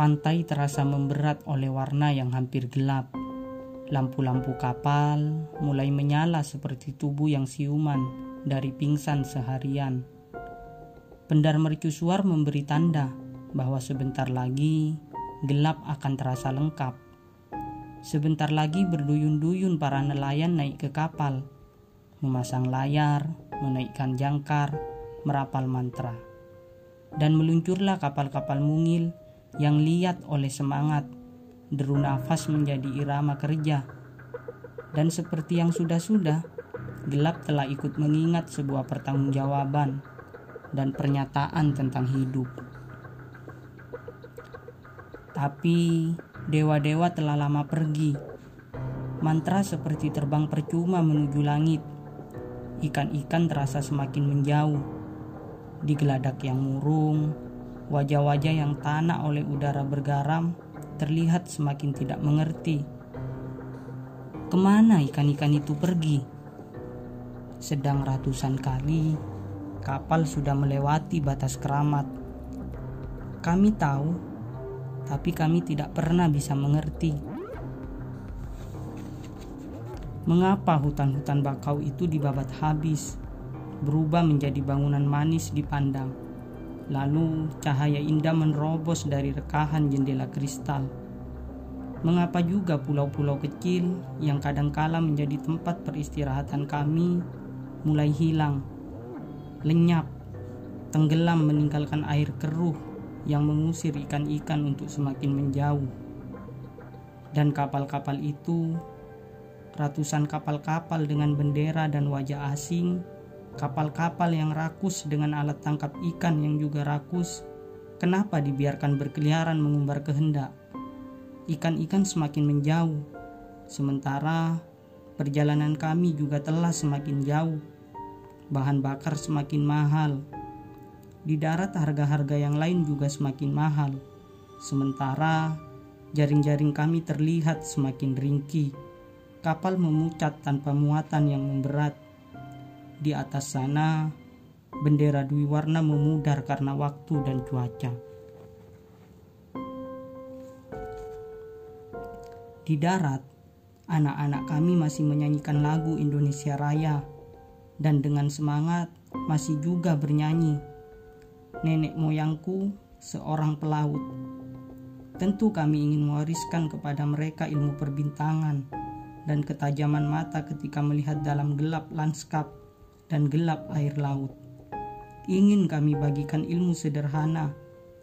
Pantai terasa memberat oleh warna yang hampir gelap. Lampu-lampu kapal mulai menyala seperti tubuh yang siuman dari pingsan seharian. Pendar mercusuar memberi tanda bahwa sebentar lagi gelap akan terasa lengkap. Sebentar lagi berduyun-duyun para nelayan naik ke kapal, memasang layar, menaikkan jangkar, merapal mantra. Dan meluncurlah kapal-kapal mungil yang liat oleh semangat, deru nafas menjadi irama kerja. Dan seperti yang sudah-sudah, gelap telah ikut mengingat sebuah pertanggungjawaban dan pernyataan tentang hidup. Tapi dewa-dewa telah lama pergi. Mantra seperti terbang percuma menuju langit. Ikan-ikan terasa semakin menjauh. Di geladak yang murung, Wajah-wajah yang tanah oleh udara bergaram terlihat semakin tidak mengerti. Ke mana ikan-ikan itu pergi? Sedang ratusan kali kapal sudah melewati batas keramat. Kami tahu, tapi kami tidak pernah bisa mengerti. Mengapa hutan-hutan bakau itu dibabat habis, berubah menjadi bangunan manis dipandang? Lalu cahaya indah menerobos dari rekahan jendela kristal. Mengapa juga pulau-pulau kecil yang kadangkala menjadi tempat peristirahatan kami mulai hilang, lenyap, tenggelam meninggalkan air keruh yang mengusir ikan-ikan untuk semakin menjauh. Dan kapal-kapal itu, ratusan kapal-kapal dengan bendera dan wajah asing Kapal-kapal yang rakus dengan alat tangkap ikan yang juga rakus, kenapa dibiarkan berkeliaran mengumbar kehendak? Ikan-ikan semakin menjauh, sementara perjalanan kami juga telah semakin jauh. Bahan bakar semakin mahal. Di darat harga-harga yang lain juga semakin mahal. Sementara jaring-jaring kami terlihat semakin ringkih. Kapal memucat tanpa muatan yang memberat di atas sana, bendera dwi warna memudar karena waktu dan cuaca. Di darat, anak-anak kami masih menyanyikan lagu Indonesia Raya dan dengan semangat masih juga bernyanyi. Nenek moyangku seorang pelaut. Tentu kami ingin mewariskan kepada mereka ilmu perbintangan dan ketajaman mata ketika melihat dalam gelap lanskap dan gelap air laut. Ingin kami bagikan ilmu sederhana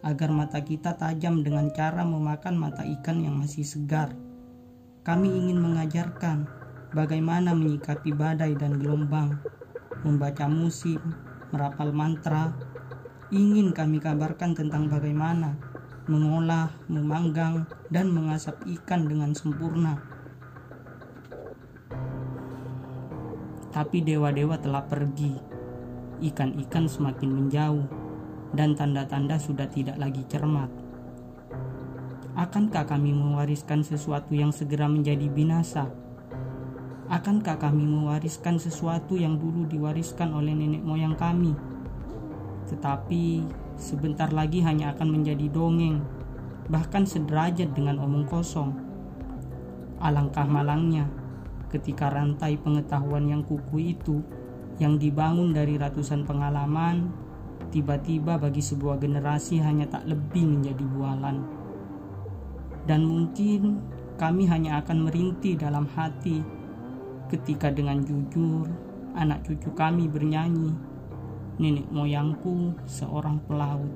agar mata kita tajam dengan cara memakan mata ikan yang masih segar. Kami ingin mengajarkan bagaimana menyikapi badai dan gelombang, membaca musim, merapal mantra. Ingin kami kabarkan tentang bagaimana mengolah, memanggang, dan mengasap ikan dengan sempurna Tapi dewa-dewa telah pergi, ikan-ikan semakin menjauh, dan tanda-tanda sudah tidak lagi cermat. Akankah kami mewariskan sesuatu yang segera menjadi binasa? Akankah kami mewariskan sesuatu yang dulu diwariskan oleh nenek moyang kami? Tetapi sebentar lagi hanya akan menjadi dongeng, bahkan sederajat dengan omong kosong. Alangkah malangnya ketika rantai pengetahuan yang kuku itu yang dibangun dari ratusan pengalaman tiba-tiba bagi sebuah generasi hanya tak lebih menjadi bualan. Dan mungkin kami hanya akan merintih dalam hati ketika dengan jujur anak cucu kami bernyanyi nenek moyangku seorang pelaut.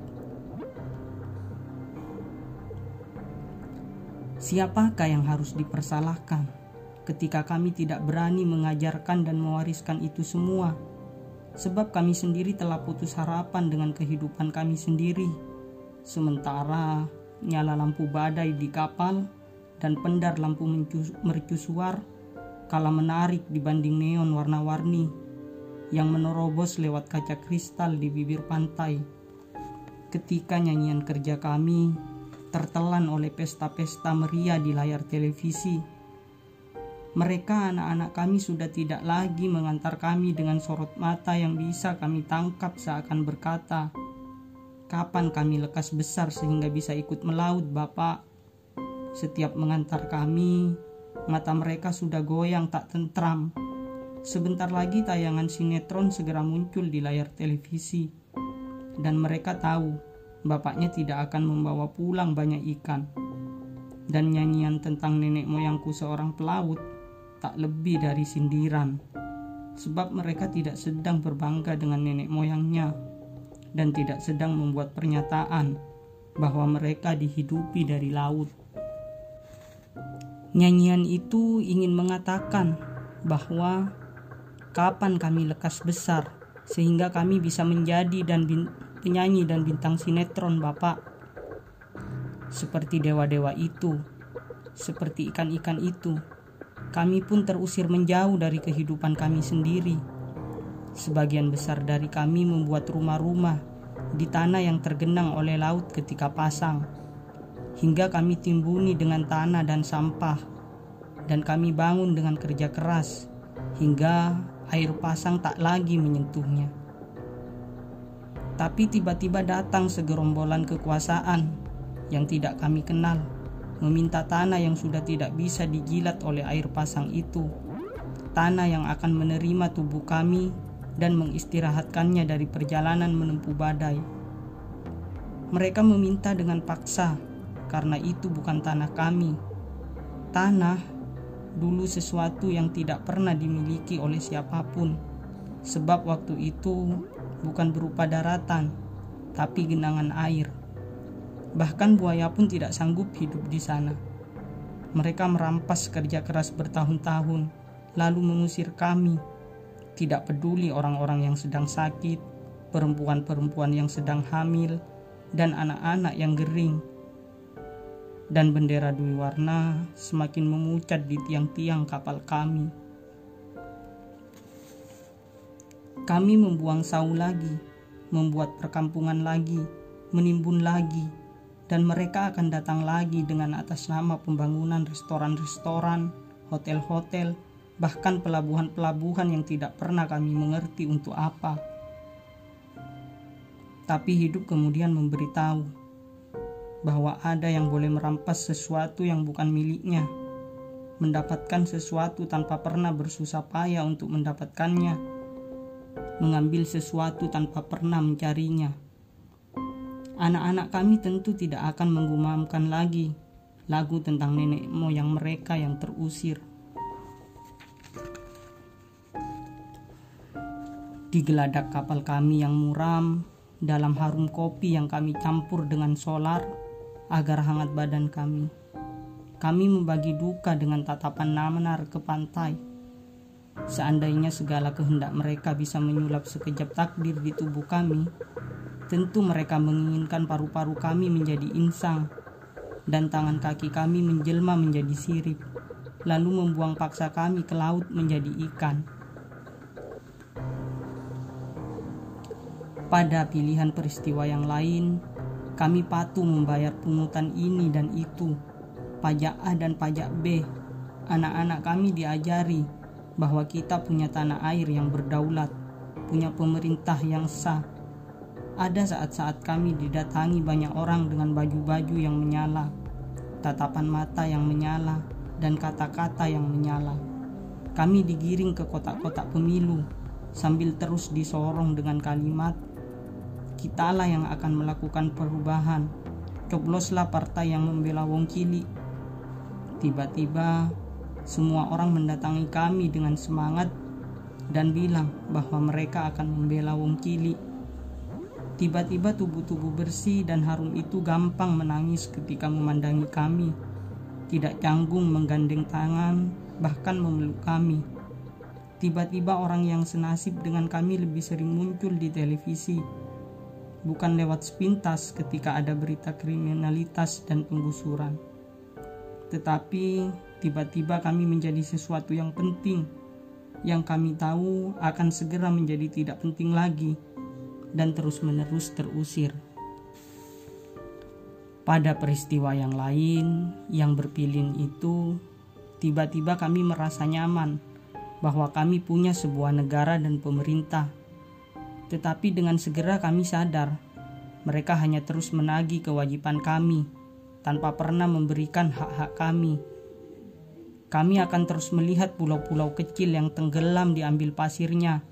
Siapakah yang harus dipersalahkan ketika kami tidak berani mengajarkan dan mewariskan itu semua, sebab kami sendiri telah putus harapan dengan kehidupan kami sendiri. Sementara nyala lampu badai di kapal dan pendar lampu mercusuar kala menarik dibanding neon warna-warni yang menerobos lewat kaca kristal di bibir pantai. Ketika nyanyian kerja kami tertelan oleh pesta-pesta meriah di layar televisi, mereka anak-anak kami sudah tidak lagi mengantar kami dengan sorot mata yang bisa kami tangkap seakan berkata, kapan kami lekas besar sehingga bisa ikut melaut, Bapak? Setiap mengantar kami, mata mereka sudah goyang tak tentram. Sebentar lagi tayangan sinetron segera muncul di layar televisi, dan mereka tahu bapaknya tidak akan membawa pulang banyak ikan. Dan nyanyian tentang nenek moyangku seorang pelaut tak lebih dari sindiran, sebab mereka tidak sedang berbangga dengan nenek moyangnya dan tidak sedang membuat pernyataan bahwa mereka dihidupi dari laut. Nyanyian itu ingin mengatakan bahwa kapan kami lekas besar sehingga kami bisa menjadi dan penyanyi dan bintang sinetron Bapak. Seperti dewa-dewa itu, seperti ikan-ikan itu, kami pun terusir menjauh dari kehidupan kami sendiri. Sebagian besar dari kami membuat rumah-rumah di tanah yang tergenang oleh laut ketika pasang hingga kami timbuni dengan tanah dan sampah, dan kami bangun dengan kerja keras hingga air pasang tak lagi menyentuhnya. Tapi tiba-tiba datang segerombolan kekuasaan yang tidak kami kenal, meminta tanah yang sudah tidak bisa dijilat oleh air pasang itu, tanah yang akan menerima tubuh kami dan mengistirahatkannya dari perjalanan menempuh badai. Mereka meminta dengan paksa karena itu bukan tanah kami. Tanah dulu sesuatu yang tidak pernah dimiliki oleh siapa pun, sebab waktu itu bukan berupa daratan, tapi genangan air. Bahkan buaya pun tidak sanggup hidup di sana. Mereka merampas kerja keras bertahun-tahun, lalu mengusir kami. Tidak peduli orang-orang yang sedang sakit, perempuan-perempuan yang sedang hamil, dan anak-anak yang gering dan bendera dui warna semakin memucat di tiang-tiang kapal kami. Kami membuang sau lagi, membuat perkampungan lagi, menimbun lagi, dan mereka akan datang lagi dengan atas nama pembangunan restoran-restoran, hotel-hotel, bahkan pelabuhan-pelabuhan yang tidak pernah kami mengerti untuk apa. Tapi hidup kemudian memberitahu bahwa ada yang boleh merampas sesuatu yang bukan miliknya, mendapatkan sesuatu tanpa pernah bersusah payah untuk mendapatkannya, mengambil sesuatu tanpa pernah mencarinya. Anak-anak kami tentu tidak akan menggumamkan lagi lagu tentang nenek moyang mereka yang terusir. Di geladak kapal kami yang muram, dalam harum kopi yang kami campur dengan solar, agar hangat badan kami. Kami membagi duka dengan tatapan namanar ke pantai. Seandainya segala kehendak mereka bisa menyulap sekejap takdir di tubuh kami, tentu mereka menginginkan paru-paru kami menjadi insang dan tangan kaki kami menjelma menjadi sirip, lalu membuang paksa kami ke laut menjadi ikan. Pada pilihan peristiwa yang lain, kami patuh membayar pungutan ini dan itu, pajak A dan pajak B. Anak-anak kami diajari bahwa kita punya tanah air yang berdaulat, punya pemerintah yang sah. Ada saat-saat kami didatangi banyak orang dengan baju-baju yang menyala, tatapan mata yang menyala, dan kata-kata yang menyala. Kami digiring ke kotak-kotak pemilu sambil terus disorong dengan kalimat kitalah yang akan melakukan perubahan. Cobloslah partai yang membela Wong Cili. Tiba-tiba semua orang mendatangi kami dengan semangat dan bilang bahwa mereka akan membela Wong Cili. Tiba-tiba tubuh-tubuh bersih dan harum itu gampang menangis ketika memandangi kami. Tidak canggung menggandeng tangan, bahkan memeluk kami. Tiba-tiba orang yang senasib dengan kami lebih sering muncul di televisi bukan lewat sepintas ketika ada berita kriminalitas dan penggusuran. Tetapi tiba-tiba kami menjadi sesuatu yang penting yang kami tahu akan segera menjadi tidak penting lagi dan terus-menerus terusir. Pada peristiwa yang lain yang berpilin itu, tiba-tiba kami merasa nyaman bahwa kami punya sebuah negara dan pemerintah tetapi dengan segera kami sadar Mereka hanya terus menagih kewajiban kami tanpa pernah memberikan hak-hak kami. Kami akan terus melihat pulau-pulau kecil yang tenggelam diambil pasirnya,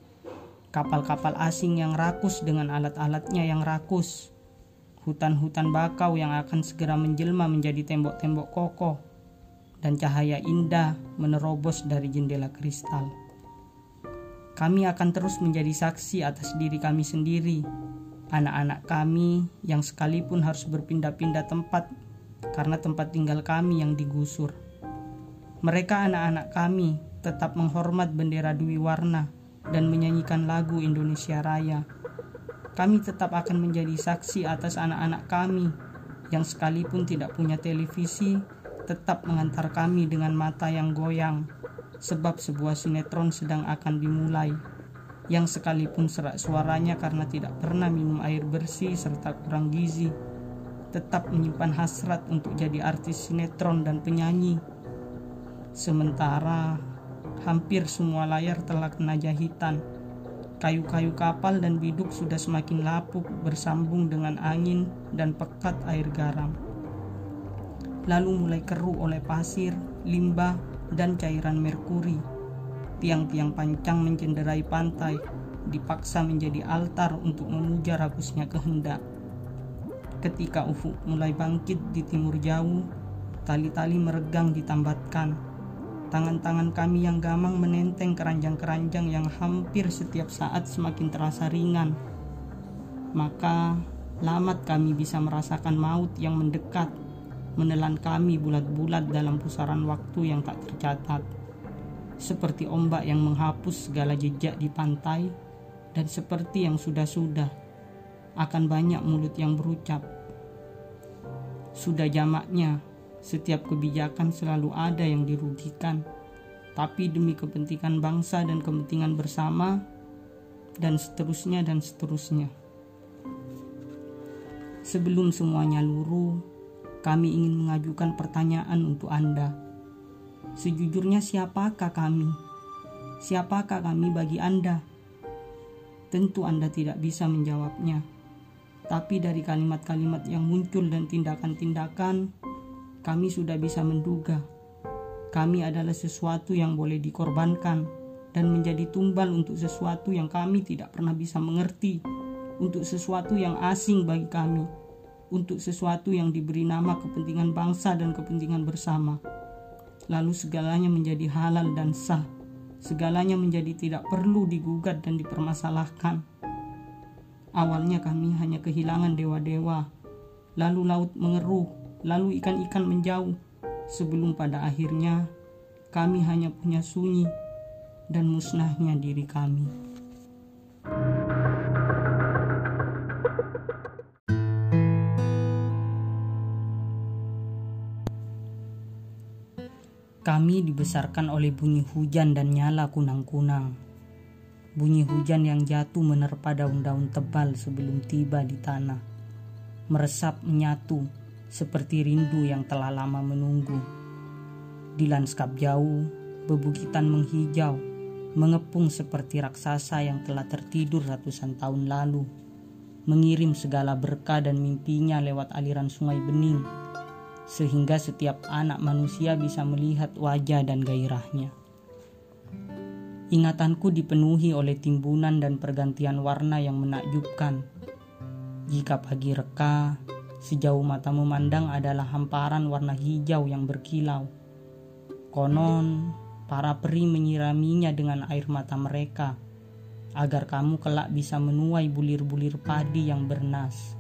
kapal-kapal asing yang rakus dengan alat-alatnya yang rakus, hutan-hutan bakau yang akan segera menjelma menjadi tembok-tembok kokoh, dan cahaya indah menerobos dari jendela kristal. Kami akan terus menjadi saksi atas diri kami sendiri anak-anak kami yang sekalipun harus berpindah-pindah tempat karena tempat tinggal kami yang digusur. Mereka anak-anak kami tetap menghormat bendera Dwi Warna dan menyanyikan lagu Indonesia Raya. Kami tetap akan menjadi saksi atas anak-anak kami yang sekalipun tidak punya televisi tetap mengantar kami dengan mata yang goyang sebab sebuah sinetron sedang akan dimulai yang sekalipun serak suaranya karena tidak pernah minum air bersih serta kurang gizi, tetap menyimpan hasrat untuk jadi artis sinetron dan penyanyi. Sementara hampir semua layar telah kena jahitan, kayu-kayu kapal dan biduk sudah semakin lapuk bersambung dengan angin dan pekat air garam. Lalu mulai keruh oleh pasir, limbah, dan cairan merkuri Tiang-tiang pancang mencenderai pantai, dipaksa menjadi altar untuk memuja ragusnya kehendak. Ketika ufuk mulai bangkit di timur jauh, tali-tali meregang ditambatkan. Tangan-tangan kami yang gamang menenteng keranjang-keranjang yang hampir setiap saat semakin terasa ringan. Maka lamat kami bisa merasakan maut yang mendekat, menelan kami bulat-bulat dalam pusaran waktu yang tak tercatat seperti ombak yang menghapus segala jejak di pantai, dan seperti yang sudah-sudah akan banyak mulut yang berucap. Sudah jamaknya, setiap kebijakan selalu ada yang dirugikan, tapi demi kepentingan bangsa dan kepentingan bersama, dan seterusnya dan seterusnya. Sebelum semuanya luruh, kami ingin mengajukan pertanyaan untuk Anda Sejujurnya siapakah kami? Siapakah kami bagi Anda? Tentu Anda tidak bisa menjawabnya. Tapi dari kalimat-kalimat yang muncul dan tindakan-tindakan, kami sudah bisa menduga. Kami adalah sesuatu yang boleh dikorbankan dan menjadi tumbal untuk sesuatu yang kami tidak pernah bisa mengerti, untuk sesuatu yang asing bagi kami, untuk sesuatu yang diberi nama kepentingan bangsa dan kepentingan bersama lalu segalanya menjadi halal dan sah. Segalanya menjadi tidak perlu digugat dan dipermasalahkan. Awalnya kami hanya kehilangan dewa-dewa, lalu laut mengeruh, lalu ikan-ikan menjauh, sebelum pada akhirnya kami hanya punya sunyi dan musnahnya diri kami. Kami dibesarkan oleh bunyi hujan dan nyala kunang-kunang. Bunyi hujan yang jatuh menerpa daun-daun tebal sebelum tiba di tanah. Meresap menyatu seperti rindu yang telah lama menunggu. Di lanskap jauh, bebukitan menghijau, mengepung seperti raksasa yang telah tertidur ratusan tahun lalu. Mengirim segala berkah dan mimpinya lewat aliran sungai bening sehingga setiap anak manusia bisa melihat wajah dan gairahnya. Ingatanku dipenuhi oleh timbunan dan pergantian warna yang menakjubkan. Jika pagi reka, sejauh mata memandang adalah hamparan warna hijau yang berkilau. Konon, para peri menyiraminya dengan air mata mereka, agar kamu kelak bisa menuai bulir-bulir padi yang bernas.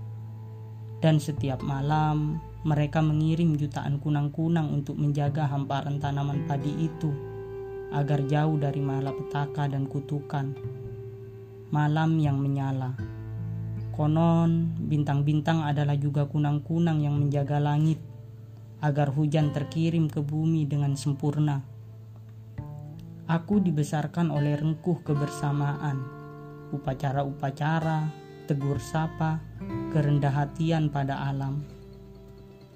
Dan setiap malam, mereka mengirim jutaan kunang-kunang untuk menjaga hamparan tanaman padi itu agar jauh dari malapetaka dan kutukan. Malam yang menyala. Konon, bintang-bintang adalah juga kunang-kunang yang menjaga langit agar hujan terkirim ke bumi dengan sempurna. Aku dibesarkan oleh rengkuh kebersamaan, upacara-upacara, tegur sapa, kerendah hatian pada alam.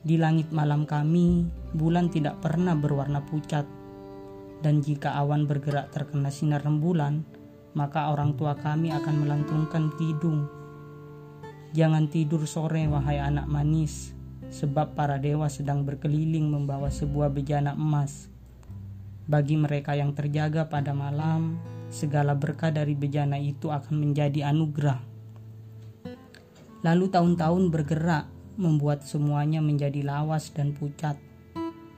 Di langit malam kami, bulan tidak pernah berwarna pucat. Dan jika awan bergerak terkena sinar rembulan, maka orang tua kami akan melantungkan kidung. Jangan tidur sore, wahai anak manis, sebab para dewa sedang berkeliling membawa sebuah bejana emas. Bagi mereka yang terjaga pada malam, segala berkah dari bejana itu akan menjadi anugerah. Lalu tahun-tahun bergerak, membuat semuanya menjadi lawas dan pucat.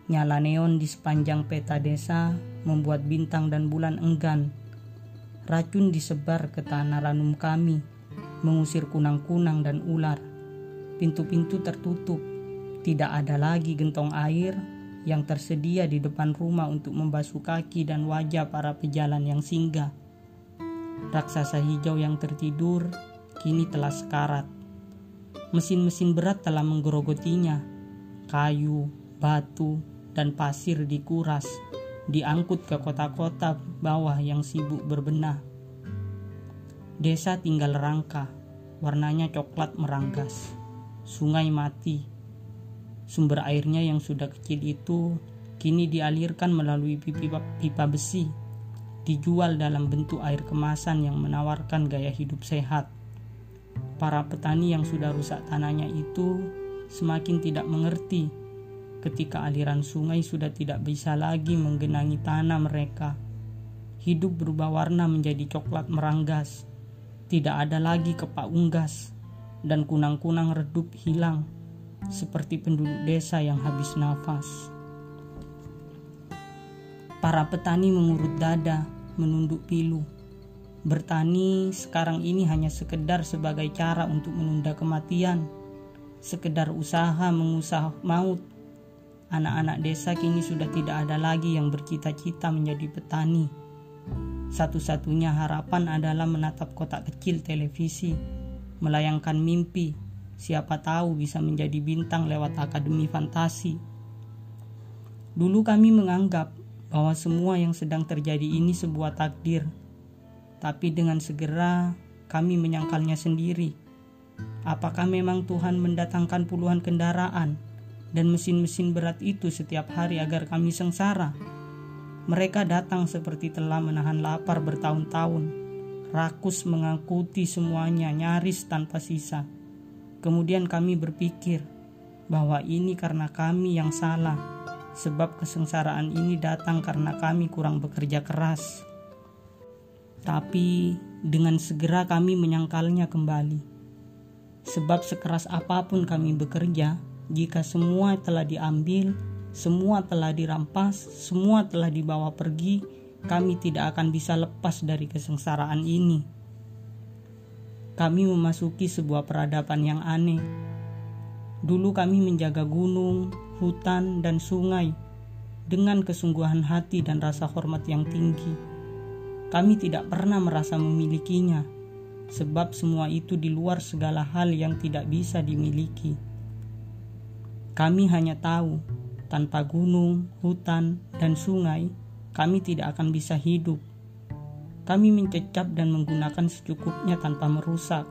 Nyala neon di sepanjang peta desa membuat bintang dan bulan enggan. Racun disebar ke tanah ranum kami, mengusir kunang-kunang dan ular. Pintu-pintu tertutup, tidak ada lagi gentong air yang tersedia di depan rumah untuk membasuh kaki dan wajah para pejalan yang singgah. Raksasa hijau yang tertidur kini telah sekarat. Mesin-mesin berat telah menggerogotinya. Kayu, batu, dan pasir dikuras, diangkut ke kota-kota bawah yang sibuk berbenah. Desa tinggal rangka, warnanya coklat meranggas. Sungai mati. Sumber airnya yang sudah kecil itu kini dialirkan melalui pipa, pipa besi, dijual dalam bentuk air kemasan yang menawarkan gaya hidup sehat. Para petani yang sudah rusak tanahnya itu semakin tidak mengerti ketika aliran sungai sudah tidak bisa lagi menggenangi tanah mereka. Hidup berubah warna menjadi coklat meranggas. Tidak ada lagi kepak unggas dan kunang-kunang redup hilang seperti penduduk desa yang habis nafas. Para petani mengurut dada, menunduk pilu Bertani sekarang ini hanya sekedar sebagai cara untuk menunda kematian, sekedar usaha mengusah maut. Anak-anak desa kini sudah tidak ada lagi yang bercita-cita menjadi petani. Satu-satunya harapan adalah menatap kotak kecil televisi, melayangkan mimpi. Siapa tahu bisa menjadi bintang lewat akademi fantasi. Dulu kami menganggap bahwa semua yang sedang terjadi ini sebuah takdir tapi dengan segera kami menyangkalnya sendiri. Apakah memang Tuhan mendatangkan puluhan kendaraan dan mesin-mesin berat itu setiap hari agar kami sengsara? Mereka datang seperti telah menahan lapar bertahun-tahun, rakus mengangkuti semuanya nyaris tanpa sisa. Kemudian kami berpikir bahwa ini karena kami yang salah, sebab kesengsaraan ini datang karena kami kurang bekerja keras tapi dengan segera kami menyangkalnya kembali. Sebab sekeras apa pun kami bekerja, jika semua telah diambil, semua telah dirampas, semua telah dibawa pergi, kami tidak akan bisa lepas dari kesengsaraan ini. Kami memasuki sebuah peradaban yang aneh. Dulu kami menjaga gunung, hutan, dan sungai dengan kesungguhan hati dan rasa hormat yang tinggi kami tidak pernah merasa memilikinya, sebab semua itu di luar segala hal yang tidak bisa dimiliki. Kami hanya tahu, tanpa gunung, hutan, dan sungai, kami tidak akan bisa hidup. Kami mencecap dan menggunakan secukupnya tanpa merusak,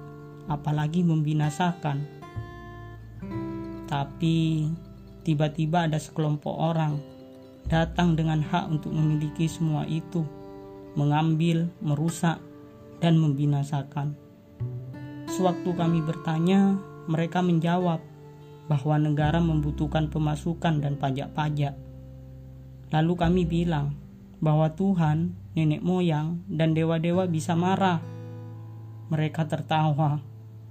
apalagi membinasakan. Tapi tiba-tiba ada sekelompok orang datang dengan hak untuk memiliki semua itu mengambil, merusak, dan membinasakan. Sewaktu kami bertanya, mereka menjawab bahwa negara membutuhkan pemasukan dan pajak-pajak. Lalu kami bilang bahwa Tuhan, nenek moyang, dan dewa-dewa bisa marah. Mereka tertawa.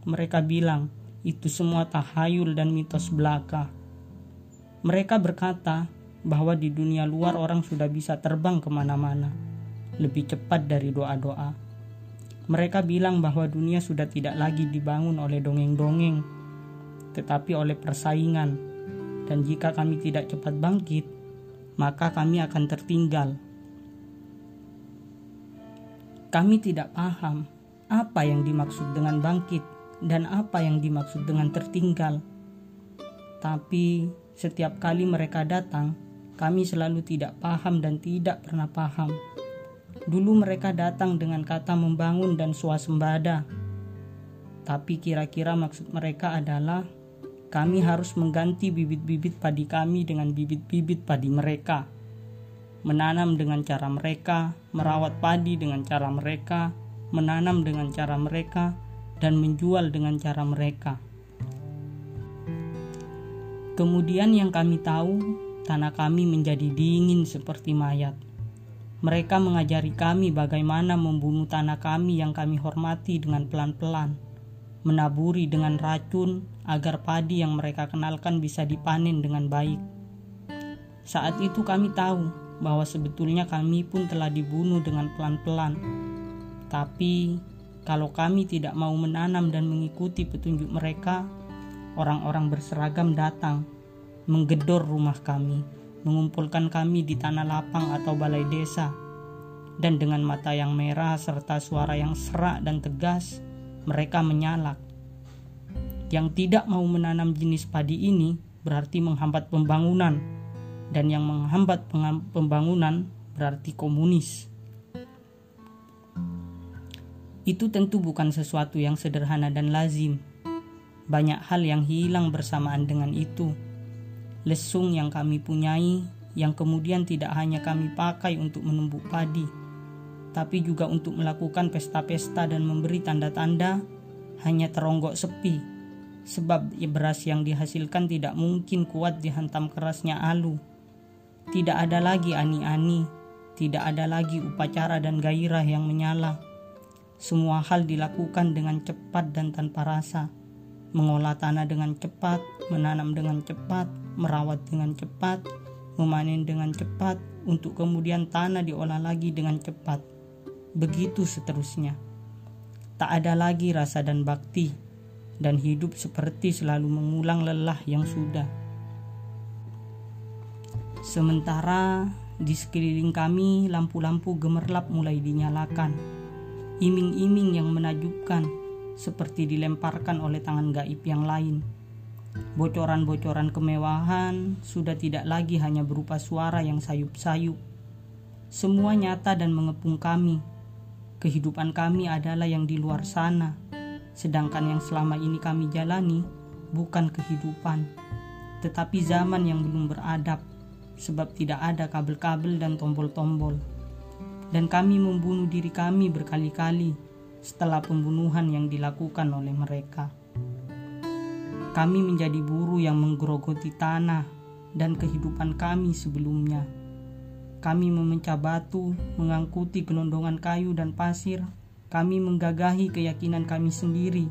Mereka bilang itu semua tahayul dan mitos belaka. Mereka berkata bahwa di dunia luar orang sudah bisa terbang ke mana-mana lebih cepat dari doa-doa. Mereka bilang bahwa dunia sudah tidak lagi dibangun oleh dongeng-dongeng, tetapi oleh persaingan, dan jika kami tidak cepat bangkit, maka kami akan tertinggal. Kami tidak paham apa yang dimaksud dengan bangkit dan apa yang dimaksud dengan tertinggal. Tapi setiap kali mereka datang, kami selalu tidak paham dan tidak pernah paham. Dulu mereka datang dengan kata membangun dan swasembada. Tapi kira-kira maksud mereka adalah kami harus mengganti bibit-bibit padi kami dengan bibit-bibit padi mereka. Menanam dengan cara mereka, merawat padi dengan cara mereka, menanam dengan cara mereka, dan menjual dengan cara mereka. Kemudian yang kami tahu, tanah kami menjadi dingin seperti mayat. Mereka mengajari kami bagaimana membunuh tanah kami yang kami hormati dengan pelan-pelan, menaburi dengan racun agar padi yang mereka kenalkan bisa dipanen dengan baik. Saat itu kami tahu bahwa sebetulnya kami pun telah dibunuh dengan pelan-pelan. Tapi kalau kami tidak mau menanam dan mengikuti petunjuk mereka, orang-orang berseragam datang, menggedor rumah kami, mengumpulkan kami di tanah lapang atau balai desa, dan dengan mata yang merah serta suara yang serak dan tegas, mereka menyalak. Yang tidak mau menanam jenis padi ini berarti menghambat pembangunan, dan yang menghambat pembangunan berarti komunis. Itu tentu bukan sesuatu yang sederhana dan lazim banyak hal yang hilang bersamaan dengan itu. Lesung yang kami punyai, yang kemudian tidak hanya kami pakai untuk menumbuk padi, tapi juga untuk melakukan pesta-pesta dan memberi tanda-tanda, hanya teronggok sepi. Sebab beras yang dihasilkan tidak mungkin kuat dihantam kerasnya alu. Tidak ada lagi ani-ani, tidak ada lagi upacara dan gairah yang menyala. Semua hal dilakukan dengan cepat dan tanpa rasa mengolah tanah dengan cepat, menanam dengan cepat, merawat dengan cepat, memanen dengan cepat, untuk kemudian tanah diolah lagi dengan cepat. Begitu seterusnya. Tak ada lagi rasa dan bakti, dan hidup seperti selalu mengulang lelah yang sudah. Sementara di sekeliling kami lampu-lampu gemerlap mulai dinyalakan. Iming-iming yang menajubkan seperti dilemparkan oleh tangan gaib yang lain. Bocoran-bocoran kemewahan sudah tidak lagi hanya berupa suara yang sayup-sayup. Semua nyata dan mengepung kami. Kehidupan kami adalah yang di luar sana, sedangkan yang selama ini kami jalani bukan kehidupan, tetapi zaman yang belum beradab, sebab tidak ada kabel-kabel dan tombol-tombol. Dan kami membunuh diri kami berkali-kali setelah pembunuhan yang dilakukan oleh mereka. Kami menjadi buruh yang menggerogoti tanah dan kehidupan kami sebelumnya. Kami memecah batu, mengangkuti gelondongan kayu dan pasir. Kami menggagahi keyakinan kami sendiri,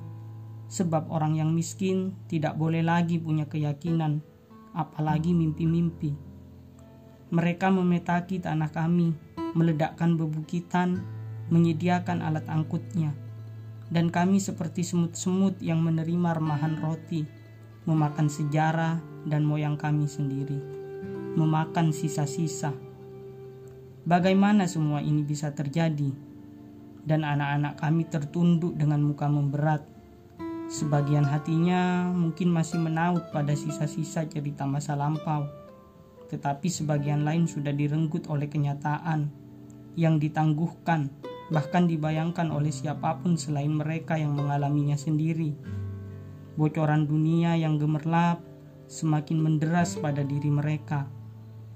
sebab orang yang miskin tidak boleh lagi punya keyakinan, apalagi mimpi-mimpi. Mereka memetaki tanah kami, meledakkan bebukitan, menyediakan alat angkutnya, dan kami seperti semut-semut yang menerima remahan roti, memakan sejarah dan moyang kami sendiri, memakan sisa-sisa. Bagaimana semua ini bisa terjadi? Dan anak-anak kami tertunduk dengan muka memberat. Sebagian hatinya mungkin masih menaut pada sisa-sisa cerita masa lampau, tetapi sebagian lain sudah direnggut oleh kenyataan yang ditangguhkan bahkan dibayangkan oleh siapa pun selain mereka yang mengalaminya sendiri. Bocoran dunia yang gemerlap semakin menderas pada diri mereka,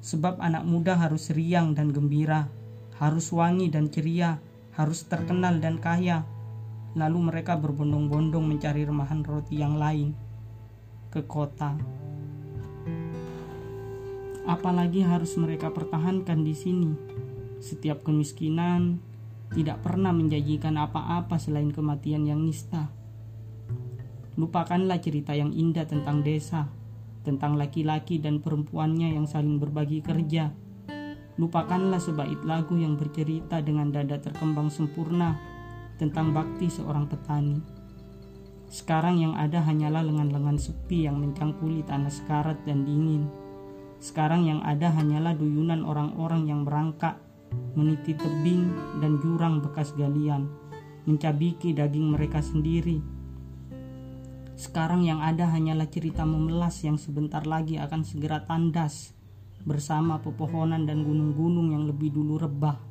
sebab anak muda harus riang dan gembira, harus wangi dan ceria, harus terkenal dan kaya. Lalu mereka berbondong-bondong mencari remahan roti yang lain ke kota. Apalagi harus mereka pertahankan di sini. Setiap kemiskinan, tidak pernah menjanjikan apa-apa selain kematian yang nista. Lupakanlah cerita yang indah tentang desa, tentang laki-laki dan perempuannya yang saling berbagi kerja. Lupakanlah sebaik lagu yang bercerita dengan dada terkembang sempurna tentang bakti seorang petani. Sekarang yang ada hanyalah lengan-lengan sepi yang mencangkuli tanah sekarat dan dingin. Sekarang yang ada hanyalah duyunan orang-orang yang merangkak meniti tebing dan jurang bekas galian, mencabiki daging mereka sendiri. Sekarang yang ada hanyalah cerita memelas yang sebentar lagi akan segera tandas bersama pepohonan dan gunung-gunung yang lebih dulu rebah.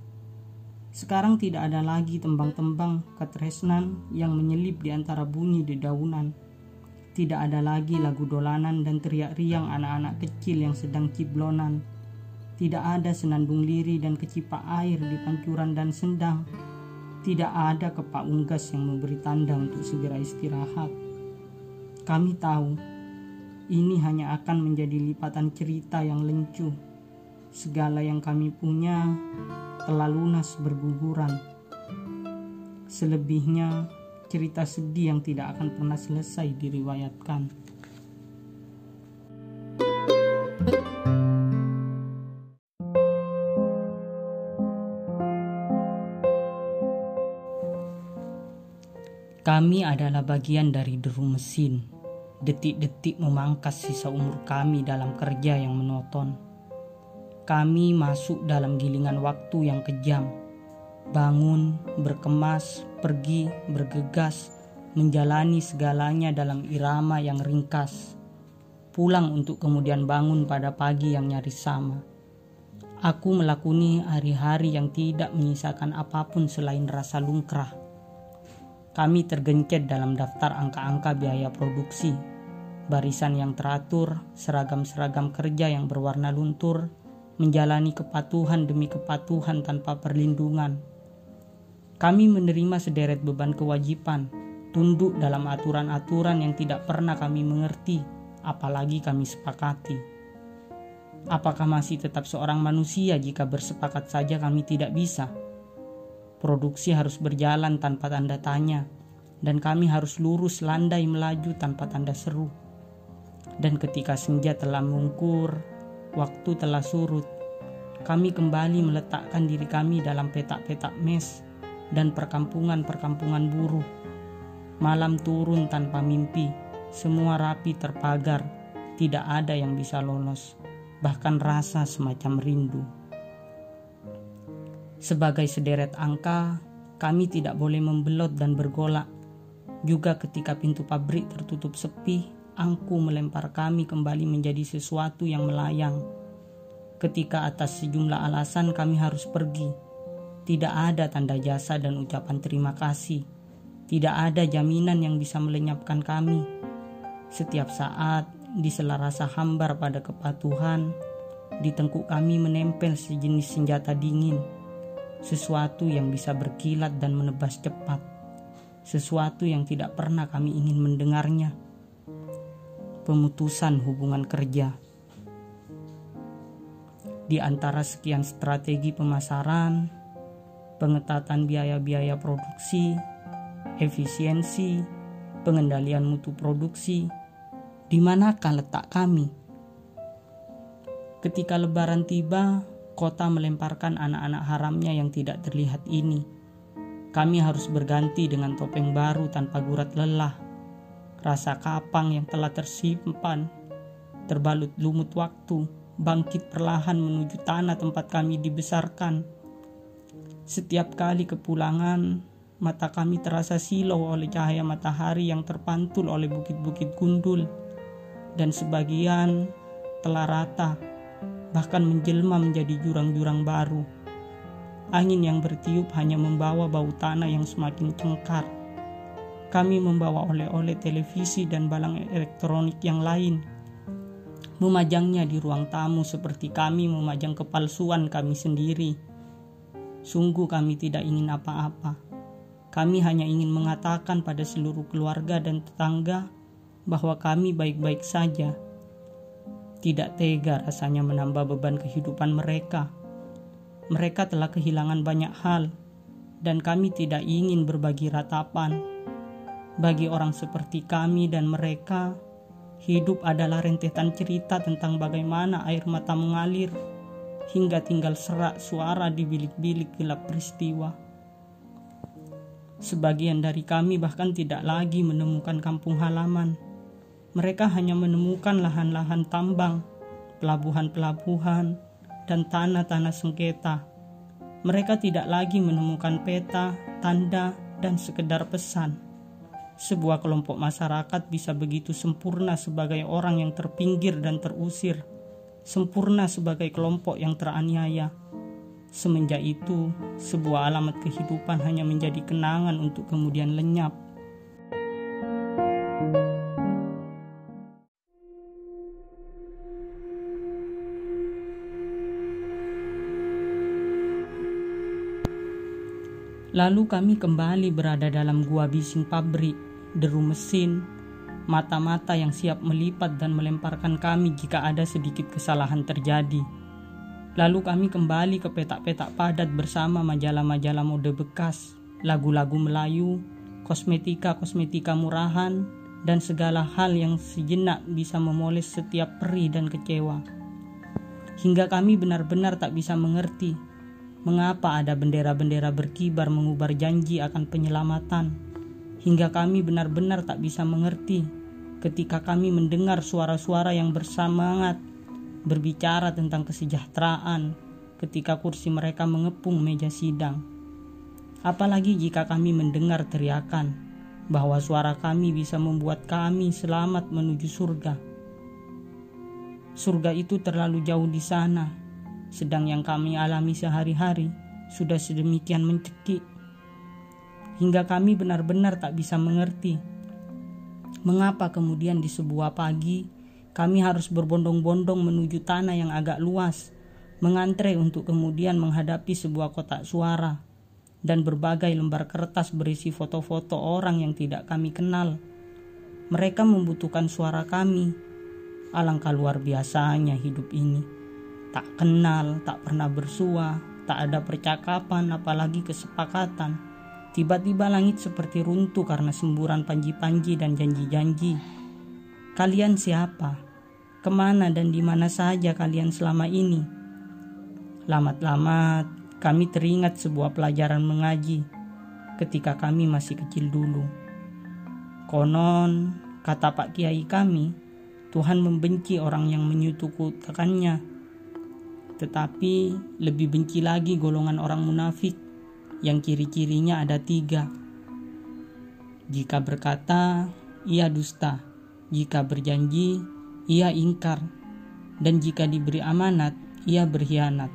Sekarang tidak ada lagi tembang-tembang ketresnan yang menyelip di antara bunyi dedaunan. Tidak ada lagi lagu dolanan dan teriak riang anak-anak kecil yang sedang ciblonan tidak ada senandung liri dan kecipa air di pancuran dan sendang. Tidak ada kepak unggas yang memberi tanda untuk segera istirahat. Kami tahu ini hanya akan menjadi lipatan cerita yang lencuh. Segala yang kami punya telah lunas berguguran. Selebihnya cerita sedih yang tidak akan pernah selesai diriwayatkan. Kami adalah bagian dari deru mesin. Detik-detik memangkas sisa umur kami dalam kerja yang menonton. Kami masuk dalam gilingan waktu yang kejam. Bangun, berkemas, pergi, bergegas, menjalani segalanya dalam irama yang ringkas. Pulang untuk kemudian bangun pada pagi yang nyaris sama. Aku melakoni hari-hari yang tidak menyisakan apa pun selain rasa lungkrah kami tergencet dalam daftar angka-angka biaya produksi, barisan yang teratur, seragam-seragam kerja yang berwarna luntur, menjalani kepatuhan demi kepatuhan tanpa perlindungan. Kami menerima sederet beban kewajiban, tunduk dalam aturan-aturan yang tidak pernah kami mengerti, apalagi kami sepakati. Apakah masih tetap seorang manusia jika bersepakat saja kami tidak bisa? Produksi harus berjalan tanpa tanda tanya, dan kami harus lurus landai melaju tanpa tanda seru. Dan ketika senja telah mengkur, waktu telah surut, kami kembali meletakkan diri kami dalam petak-petak mes dan perkampungan-perkampungan buruh. Malam turun tanpa mimpi, semua rapi terpagar, tidak ada yang bisa lolos, bahkan rasa semacam rindu. Sebagai sederet angka, kami tidak boleh membelot dan bergolak. Juga ketika pintu pabrik tertutup sepi, angku melempar kami kembali menjadi sesuatu yang melayang. Ketika atas sejumlah alasan kami harus pergi, tidak ada tanda jasa dan ucapan terima kasih. Tidak ada jaminan yang bisa melenyapkan kami. Setiap saat, di sela rasa hambar pada kepatuhan, di tengkuk kami menempel sejenis senjata dingin sesuatu yang bisa berkilat dan menebas cepat, sesuatu yang tidak pernah kami ingin mendengarnya. Pemutusan hubungan kerja di antara sekian strategi pemasaran, pengetatan biaya-biaya produksi, efisiensi, pengendalian mutu produksi, di manakah letak kami? Ketika lebaran tiba, kota melemparkan anak-anak haramnya yang tidak terlihat ini. Kami harus berganti dengan topeng baru tanpa gurat lelah. Rasa kapang yang telah tersimpan, terbalut lumut waktu, bangkit perlahan menuju tanah tempat kami dibesarkan. Setiap kali kepulangan, mata kami terasa silau oleh cahaya matahari yang terpantul oleh bukit-bukit gundul, dan sebagian telah rata bahkan menjelma menjadi jurang-jurang baru. Angin yang bertiup hanya membawa bau tanah yang semakin cengkar. Kami membawa oleh-oleh televisi dan balang elektronik yang lain. Memajangnya di ruang tamu seperti kami memajang kepalsuan kami sendiri. Sungguh kami tidak ingin apa-apa. Kami hanya ingin mengatakan pada seluruh keluarga dan tetangga bahwa kami baik-baik saja tidak tega rasanya menambah beban kehidupan mereka. Mereka telah kehilangan banyak hal, dan kami tidak ingin berbagi ratapan. Bagi orang seperti kami dan mereka, hidup adalah rentetan cerita tentang bagaimana air mata mengalir hingga tinggal serak suara di bilik-bilik gelap peristiwa. Sebagian dari kami bahkan tidak lagi menemukan kampung halaman mereka hanya menemukan lahan-lahan tambang, pelabuhan-pelabuhan, dan tanah-tanah sengketa. Mereka tidak lagi menemukan peta, tanda, dan sekedar pesan. Sebuah kelompok masyarakat bisa begitu sempurna sebagai orang yang terpinggir dan terusir, sempurna sebagai kelompok yang teraniaya. Semenjak itu, sebuah alamat kehidupan hanya menjadi kenangan untuk kemudian lenyap. Lalu kami kembali berada dalam gua bising pabrik, deru mesin, mata-mata yang siap melipat dan melemparkan kami jika ada sedikit kesalahan terjadi. Lalu kami kembali ke petak-petak padat bersama majalah-majalah mode bekas, lagu-lagu Melayu, kosmetika-kosmetika murahan, dan segala hal yang sejenak bisa memoles setiap perih dan kecewa. Hingga kami benar-benar tak bisa mengerti mengapa ada bendera-bendera berkibar mengubar janji akan penyelamatan. Hingga kami benar-benar tak bisa mengerti ketika kami mendengar suara-suara yang bersemangat berbicara tentang kesejahteraan ketika kursi mereka mengepung meja sidang. Apalagi jika kami mendengar teriakan bahwa suara kami bisa membuat kami selamat menuju surga. Surga itu terlalu jauh di sana, sedang yang kami alami sehari-hari sudah sedemikian mencekik hingga kami benar-benar tak bisa mengerti mengapa kemudian di sebuah pagi kami harus berbondong-bondong menuju tanah yang agak luas, mengantre untuk kemudian menghadapi sebuah kotak suara dan berbagai lembar kertas berisi foto-foto orang yang tidak kami kenal. Mereka membutuhkan suara kami. Alangkah luar biasanya hidup ini. Tak kenal, tak pernah bersua, tak ada percakapan apalagi kesepakatan. Tiba-tiba langit seperti runtuh karena semburan panji-panji dan janji-janji. Kalian siapa? ke mana dan di mana saja kalian selama ini. Lamat-lamat, kami teringat sebuah pelajaran mengaji ketika kami masih kecil dulu. Konon, kata Pak Kiai kami, Tuhan membenci orang yang menyutukukannya. Tetapi lebih benci lagi golongan orang munafik yang kiri-kirinya ada tiga. Jika berkata, ia dusta. Jika berjanji, ia ingkar, dan jika diberi amanat, ia berkhianat.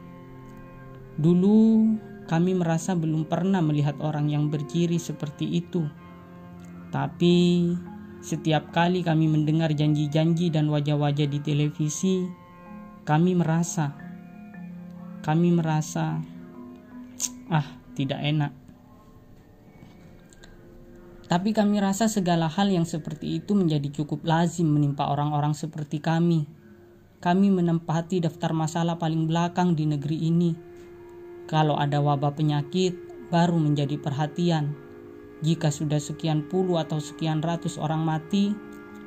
Dulu kami merasa belum pernah melihat orang yang berciri seperti itu, tapi setiap kali kami mendengar janji-janji dan wajah-wajah di televisi, kami merasa, kami merasa, ah, tidak enak. Tapi kami rasa segala hal yang seperti itu menjadi cukup lazim menimpa orang-orang seperti kami. Kami menempati daftar masalah paling belakang di negeri ini. Kalau ada wabah penyakit, baru menjadi perhatian. Jika sudah sekian puluh atau sekian ratus orang mati,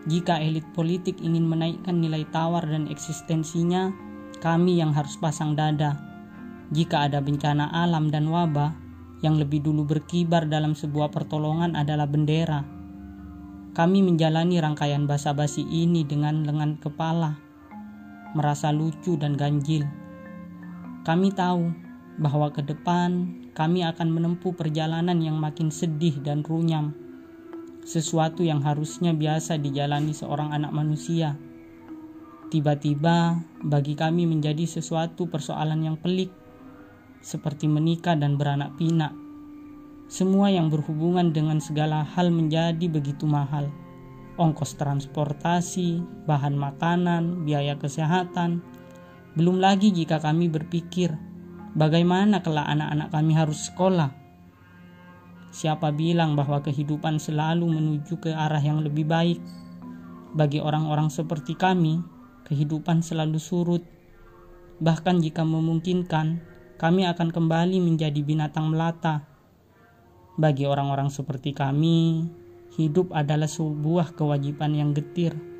jika elit politik ingin menaikkan nilai tawar dan eksistensinya, kami yang harus pasang dada. Jika ada bencana alam dan wabah, yang lebih dulu berkibar dalam sebuah pertolongan adalah bendera. Kami menjalani rangkaian basa-basi ini dengan lengan kepala, merasa lucu dan ganjil. Kami tahu bahwa ke depan kami akan menempuh perjalanan yang makin sedih dan runyam, sesuatu yang harusnya biasa dijalani seorang anak manusia. Tiba-tiba, bagi kami menjadi sesuatu persoalan yang pelik seperti menikah dan beranak pinak. Semua yang berhubungan dengan segala hal menjadi begitu mahal. Ongkos transportasi, bahan makanan, biaya kesehatan. Belum lagi jika kami berpikir, bagaimana kelak anak-anak kami harus sekolah. Siapa bilang bahwa kehidupan selalu menuju ke arah yang lebih baik? Bagi orang-orang seperti kami, kehidupan selalu surut. Bahkan jika memungkinkan, kami akan kembali menjadi binatang melata. Bagi orang-orang seperti kami, hidup adalah sebuah kewajiban yang getir.